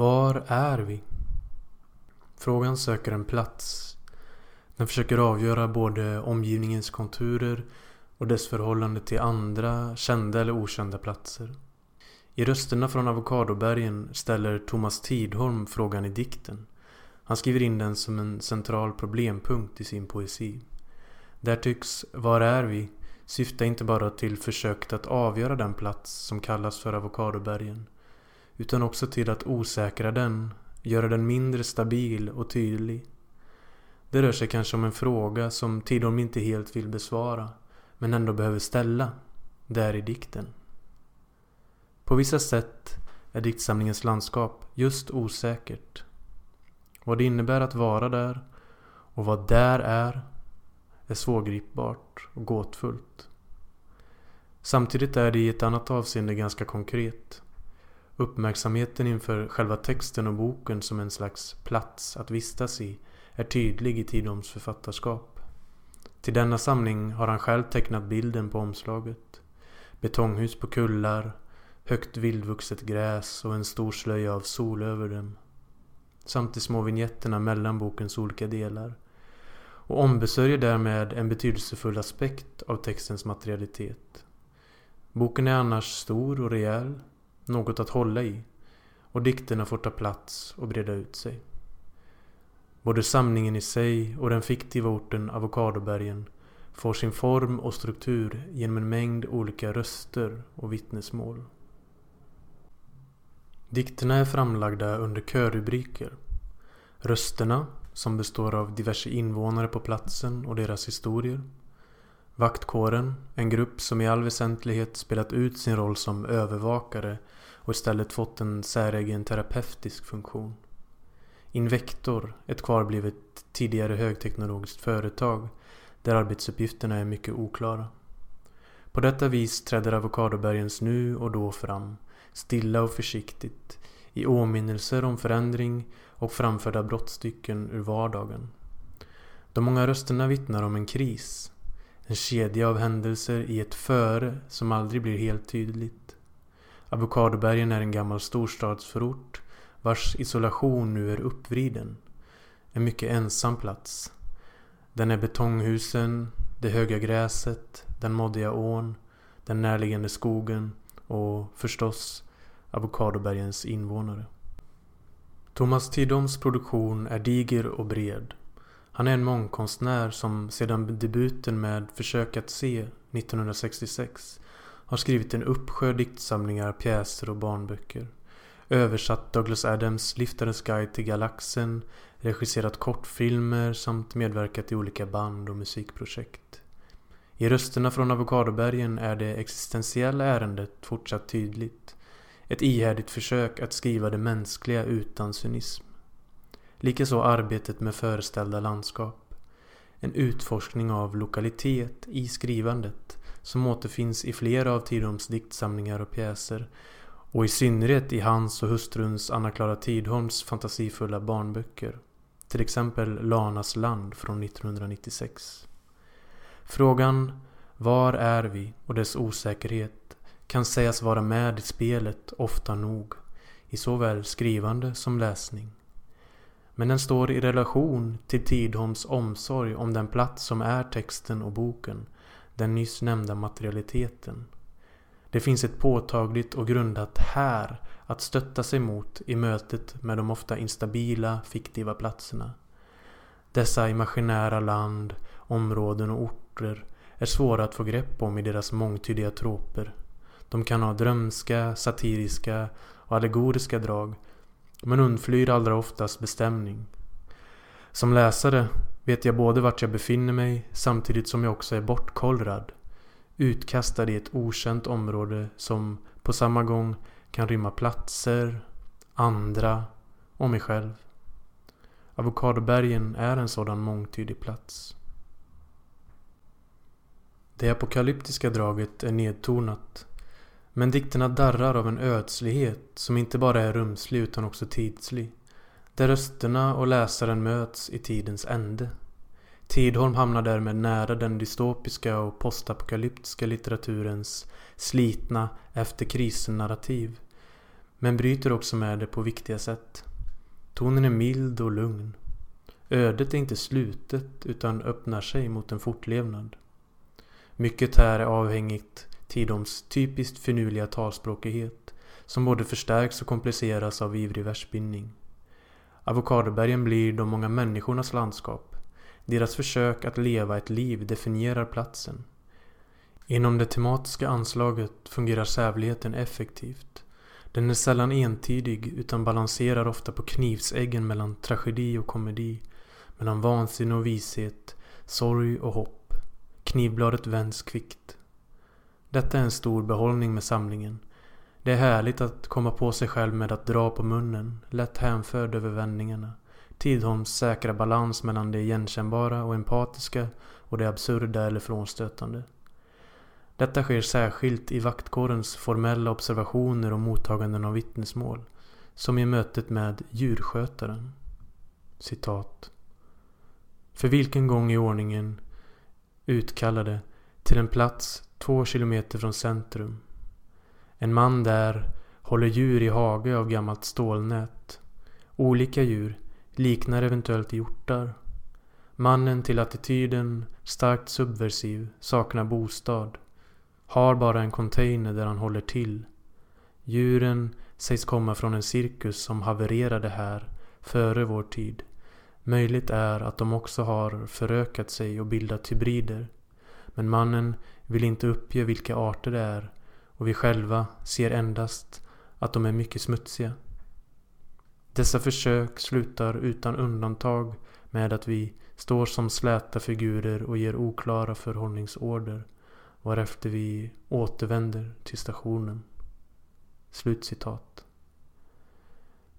Var är vi? Frågan söker en plats. Den försöker avgöra både omgivningens konturer och dess förhållande till andra kända eller okända platser. I Rösterna från Avokadobergen ställer Thomas Tidholm frågan i dikten. Han skriver in den som en central problempunkt i sin poesi. Där tycks Var är vi? syfta inte bara till försöket att avgöra den plats som kallas för Avokadobergen utan också till att osäkra den, göra den mindre stabil och tydlig. Det rör sig kanske om en fråga som Tidholm inte helt vill besvara men ändå behöver ställa, där i dikten. På vissa sätt är diktsamlingens landskap just osäkert. Vad det innebär att vara där och vad där är är svårgripbart och gåtfullt. Samtidigt är det i ett annat avseende ganska konkret. Uppmärksamheten inför själva texten och boken som en slags plats att vistas i är tydlig i Tidholms författarskap. Till denna samling har han själv tecknat bilden på omslaget. Betonghus på kullar, högt vildvuxet gräs och en stor slöja av sol över dem. Samt de små vinjetterna mellan bokens olika delar. Och ombesörjer därmed en betydelsefull aspekt av textens materialitet. Boken är annars stor och rejäl, något att hålla i. Och dikterna får ta plats och breda ut sig. Både samlingen i sig och den fiktiva orten Avokadobergen får sin form och struktur genom en mängd olika röster och vittnesmål. Dikterna är framlagda under körrubriker. Rösterna, som består av diverse invånare på platsen och deras historier. Vaktkåren, en grupp som i all väsentlighet spelat ut sin roll som övervakare och istället fått en säregen terapeutisk funktion. Invektor, ett kvarblivet tidigare högteknologiskt företag där arbetsuppgifterna är mycket oklara. På detta vis träder avokadobergens nu och då fram, stilla och försiktigt, i åminnelser om förändring och framförda brottstycken ur vardagen. De många rösterna vittnar om en kris, en kedja av händelser i ett före som aldrig blir helt tydligt. Avokadobergen är en gammal storstadsförort vars isolation nu är uppvriden. En mycket ensam plats. Den är betonghusen, det höga gräset, den moddiga ån, den närliggande skogen och förstås avokadobergens invånare. Thomas Tidholms produktion är diger och bred. Han är en mångkonstnär som sedan debuten med Försök att se 1966 har skrivit en uppsjö diktsamlingar, pjäser och barnböcker. Översatt Douglas Adams Liftarens guide till galaxen, regisserat kortfilmer samt medverkat i olika band och musikprojekt. I Rösterna från Avokadobergen är det existentiella ärendet fortsatt tydligt. Ett ihärdigt försök att skriva det mänskliga utan cynism. Likaså arbetet med föreställda landskap. En utforskning av lokalitet i skrivandet som återfinns i flera av Tidholms diktsamlingar och pjäser och i synnerhet i hans och hustruns Anna-Klara Tidholms fantasifulla barnböcker. Till exempel Lanas land från 1996. Frågan Var är vi och dess osäkerhet kan sägas vara med i spelet ofta nog i såväl skrivande som läsning. Men den står i relation till Tidholms omsorg om den plats som är texten och boken, den nyss nämnda materialiteten. Det finns ett påtagligt och grundat här att stötta sig mot i mötet med de ofta instabila, fiktiva platserna. Dessa imaginära land, områden och orter är svåra att få grepp om i deras mångtydiga troper. De kan ha drömska, satiriska och allegoriska drag men undflyr allra oftast bestämning. Som läsare vet jag både vart jag befinner mig samtidigt som jag också är bortkollrad. Utkastad i ett okänt område som på samma gång kan rymma platser, andra och mig själv. Avokadobergen är en sådan mångtydig plats. Det apokalyptiska draget är nedtonat. Men dikterna darrar av en ödslighet som inte bara är rumslig utan också tidslig. Där rösterna och läsaren möts i tidens ände. Tidholm hamnar därmed nära den dystopiska och postapokalyptiska litteraturens slitna efter krisen-narrativ. Men bryter också med det på viktiga sätt. Tonen är mild och lugn. Ödet är inte slutet utan öppnar sig mot en fortlevnad. Mycket här är avhängigt Tidoms typiskt finurliga talspråkighet som både förstärks och kompliceras av ivrig versbindning. Avokadobergen blir de många människornas landskap. Deras försök att leva ett liv definierar platsen. Inom det tematiska anslaget fungerar sävligheten effektivt. Den är sällan entydig utan balanserar ofta på knivsäggen mellan tragedi och komedi, mellan vansinne och vishet, sorg och hopp. Knivbladet vänds kvickt. Detta är en stor behållning med samlingen. Det är härligt att komma på sig själv med att dra på munnen, lätt hänförd över vändningarna. Tidholms säkra balans mellan det igenkännbara och empatiska och det absurda eller frånstötande. Detta sker särskilt i vaktkårens formella observationer och mottaganden av vittnesmål. Som i mötet med djurskötaren. Citat. För vilken gång i ordningen utkallade till en plats två kilometer från centrum. En man där håller djur i hage av gammalt stålnät. Olika djur liknar eventuellt hjortar. Mannen till attityden starkt subversiv, saknar bostad. Har bara en container där han håller till. Djuren sägs komma från en cirkus som havererade här före vår tid. Möjligt är att de också har förökat sig och bildat hybrider. Men mannen vill inte uppge vilka arter det är och vi själva ser endast att de är mycket smutsiga. Dessa försök slutar utan undantag med att vi står som släta figurer och ger oklara förhållningsorder varefter vi återvänder till stationen. Slutcitat.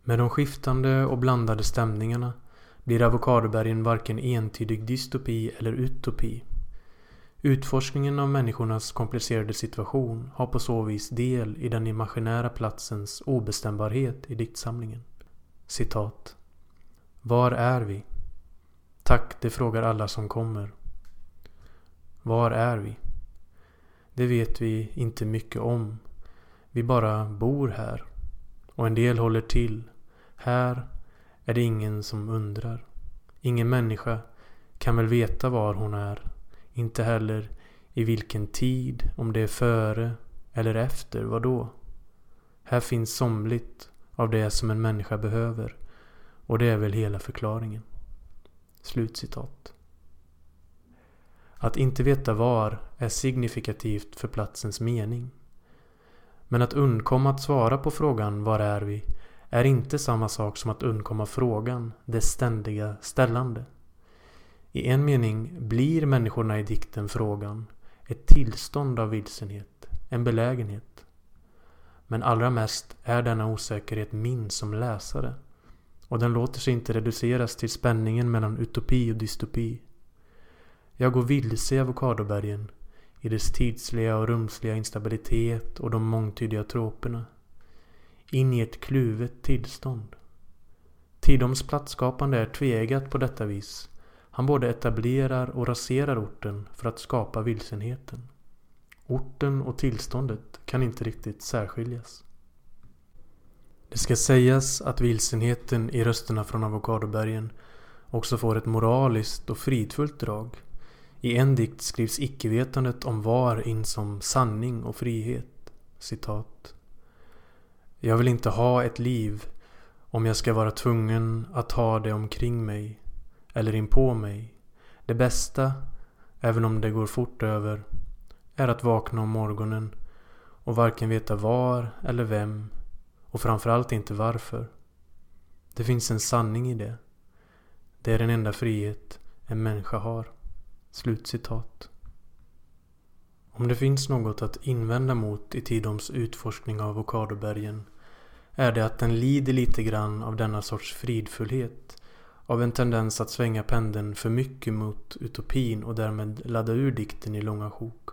Med de skiftande och blandade stämningarna blir Avokadobergen varken entydig dystopi eller utopi. Utforskningen av människornas komplicerade situation har på så vis del i den imaginära platsens obestämbarhet i diktsamlingen. Citat. Var är vi? Tack, det frågar alla som kommer. Var är vi? Det vet vi inte mycket om. Vi bara bor här. Och en del håller till. Här är det ingen som undrar. Ingen människa kan väl veta var hon är. Inte heller i vilken tid, om det är före eller efter, vad då? Här finns somligt av det som en människa behöver. Och det är väl hela förklaringen. Slutcitat. Att inte veta var är signifikativt för platsens mening. Men att undkomma att svara på frågan Var är vi? är inte samma sak som att undkomma frågan, det ständiga ställande. I en mening blir människorna i dikten frågan ett tillstånd av vilsenhet, en belägenhet. Men allra mest är denna osäkerhet min som läsare. Och den låter sig inte reduceras till spänningen mellan utopi och dystopi. Jag går vilse i avokadobergen i dess tidsliga och rumsliga instabilitet och de mångtydiga troperna. In i ett kluvet tillstånd. Tidoms platsskapande är tveeggat på detta vis. Han både etablerar och raserar orten för att skapa vilsenheten. Orten och tillståndet kan inte riktigt särskiljas. Det ska sägas att vilsenheten i rösterna från avokadobergen också får ett moraliskt och fridfullt drag. I en dikt skrivs icke-vetandet om var in som sanning och frihet. Citat. Jag vill inte ha ett liv om jag ska vara tvungen att ha det omkring mig eller in på mig. Det bästa, även om det går fort över, är att vakna om morgonen och varken veta var eller vem och framförallt inte varför. Det finns en sanning i det. Det är den enda frihet en människa har. Slutcitat. Om det finns något att invända mot i Tidoms utforskning av avokadobergen är det att den lider lite grann av denna sorts fridfullhet. Av en tendens att svänga pendeln för mycket mot utopin och därmed ladda ur dikten i långa sjok.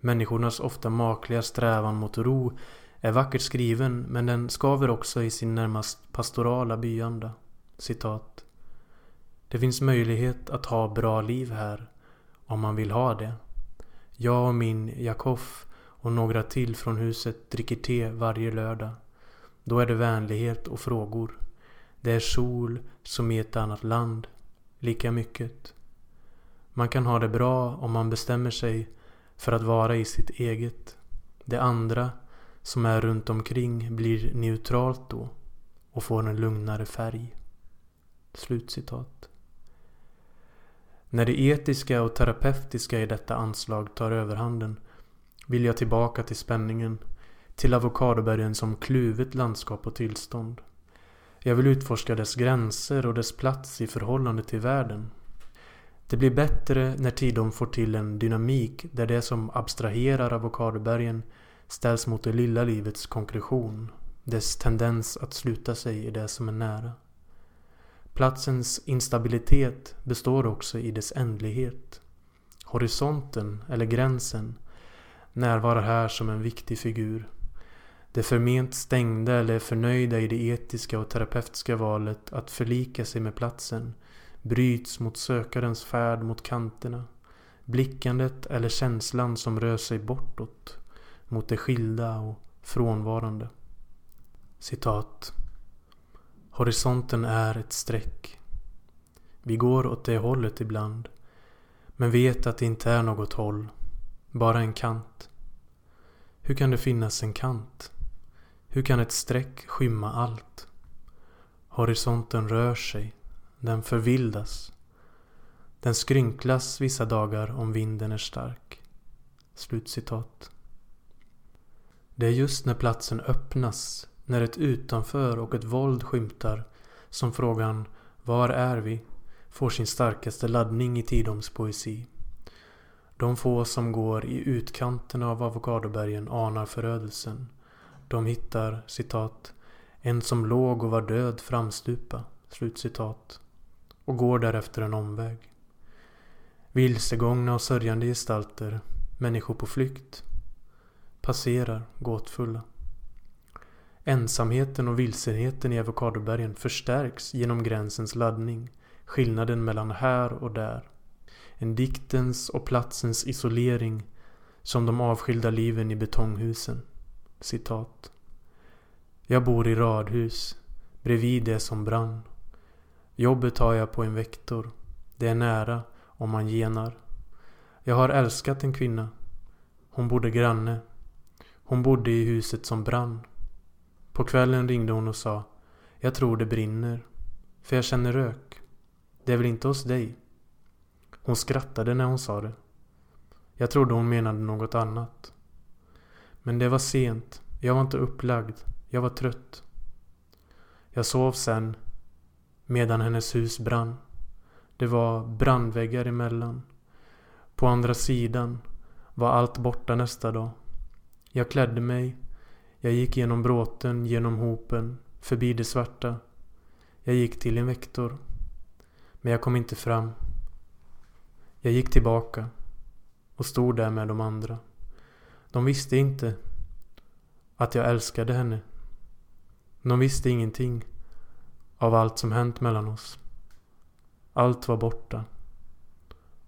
Människornas ofta makliga strävan mot ro är vackert skriven men den skaver också i sin närmast pastorala byanda. Citat. Det finns möjlighet att ha bra liv här om man vill ha det. Jag och min Jakoff och några till från huset dricker te varje lördag. Då är det vänlighet och frågor. Det är sol som i ett annat land. Lika mycket. Man kan ha det bra om man bestämmer sig för att vara i sitt eget. Det andra som är runt omkring blir neutralt då och får en lugnare färg. Slutcitat. När det etiska och terapeutiska i detta anslag tar överhanden vill jag tillbaka till spänningen, till avokadobergen som kluvet landskap och tillstånd. Jag vill utforska dess gränser och dess plats i förhållande till världen. Det blir bättre när Tidom får till en dynamik där det som abstraherar avokadobergen ställs mot det lilla livets konkretion, dess tendens att sluta sig i det som är nära. Platsens instabilitet består också i dess ändlighet. Horisonten, eller gränsen, närvarar här som en viktig figur. Det förment stängda eller förnöjda i det etiska och terapeutiska valet att förlika sig med platsen bryts mot sökarens färd mot kanterna. Blickandet eller känslan som rör sig bortåt mot det skilda och frånvarande. Citat. Horisonten är ett streck. Vi går åt det hållet ibland. Men vet att det inte är något håll. Bara en kant. Hur kan det finnas en kant? Hur kan ett streck skymma allt? Horisonten rör sig. Den förvildas. Den skrynklas vissa dagar om vinden är stark. Slutcitat. Det är just när platsen öppnas, när ett utanför och ett våld skymtar, som frågan Var är vi? får sin starkaste laddning i Tidoms poesi. De få som går i utkanten av avokadobergen anar förödelsen. De hittar, citat, en som låg och var död framstupa, slutcitat, och går därefter en omväg. Vilsegångna och sörjande gestalter, människor på flykt, passerar gåtfulla. Ensamheten och vilsenheten i avokadobergen förstärks genom gränsens laddning, skillnaden mellan här och där. En diktens och platsens isolering som de avskilda liven i betonghusen. Citat. Jag bor i radhus, bredvid det som brann. Jobbet har jag på en vektor. Det är nära om man genar. Jag har älskat en kvinna. Hon bodde granne hon bodde i huset som brann. På kvällen ringde hon och sa Jag tror det brinner. För jag känner rök. Det är väl inte hos dig? Hon skrattade när hon sa det. Jag trodde hon menade något annat. Men det var sent. Jag var inte upplagd. Jag var trött. Jag sov sen medan hennes hus brann. Det var brandväggar emellan. På andra sidan var allt borta nästa dag. Jag klädde mig. Jag gick genom bråten, genom hopen, förbi det svarta. Jag gick till en vektor. Men jag kom inte fram. Jag gick tillbaka och stod där med de andra. De visste inte att jag älskade henne. De visste ingenting av allt som hänt mellan oss. Allt var borta.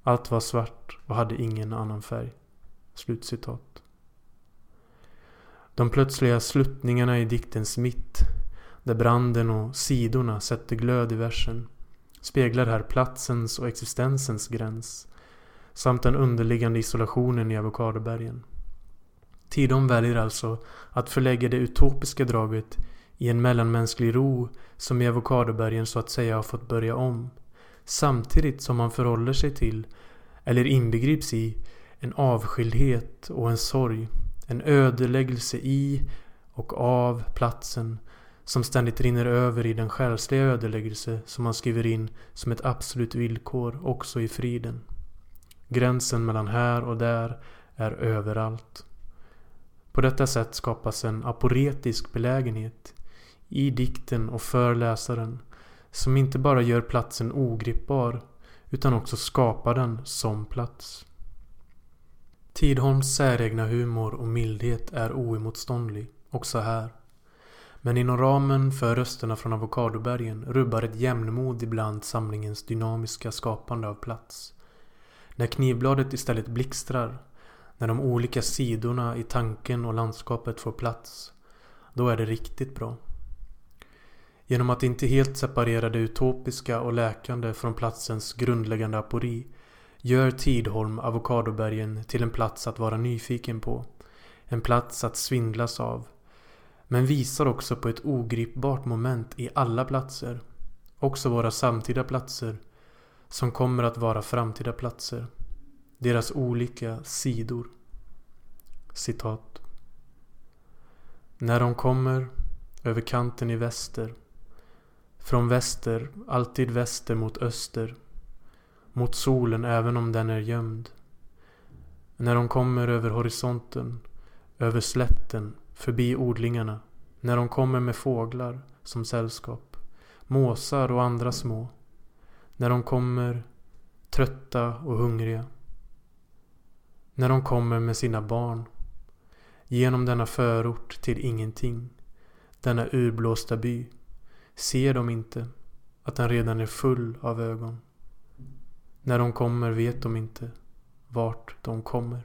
Allt var svart och hade ingen annan färg. Slutcitat. De plötsliga sluttningarna i diktens mitt, där branden och sidorna sätter glöd i versen, speglar här platsens och existensens gräns, samt den underliggande isolationen i avokadobergen. Tidom väljer alltså att förlägga det utopiska draget i en mellanmänsklig ro som i avokadobergen så att säga har fått börja om. Samtidigt som man förhåller sig till, eller inbegrips i, en avskildhet och en sorg en ödeläggelse i och av platsen som ständigt rinner över i den själsliga ödeläggelse som man skriver in som ett absolut villkor också i friden. Gränsen mellan här och där är överallt. På detta sätt skapas en aporetisk belägenhet i dikten och för läsaren som inte bara gör platsen ogripbar utan också skapar den som plats. Tidholms säregna humor och mildhet är oemotståndlig, också här. Men inom ramen för rösterna från avokadobergen rubbar ett jämnmod ibland samlingens dynamiska skapande av plats. När knivbladet istället blixtrar, när de olika sidorna i tanken och landskapet får plats, då är det riktigt bra. Genom att inte helt separera det utopiska och läkande från platsens grundläggande apori gör Tidholm Avokadobergen till en plats att vara nyfiken på. En plats att svindlas av. Men visar också på ett ogripbart moment i alla platser. Också våra samtida platser. Som kommer att vara framtida platser. Deras olika sidor. Citat. När de kommer över kanten i väster. Från väster, alltid väster mot öster. Mot solen även om den är gömd. När de kommer över horisonten, över slätten, förbi odlingarna. När de kommer med fåglar som sällskap. Måsar och andra små. När de kommer trötta och hungriga. När de kommer med sina barn. Genom denna förort till ingenting. Denna urblåsta by. Ser de inte att den redan är full av ögon? När de kommer vet de inte vart de kommer.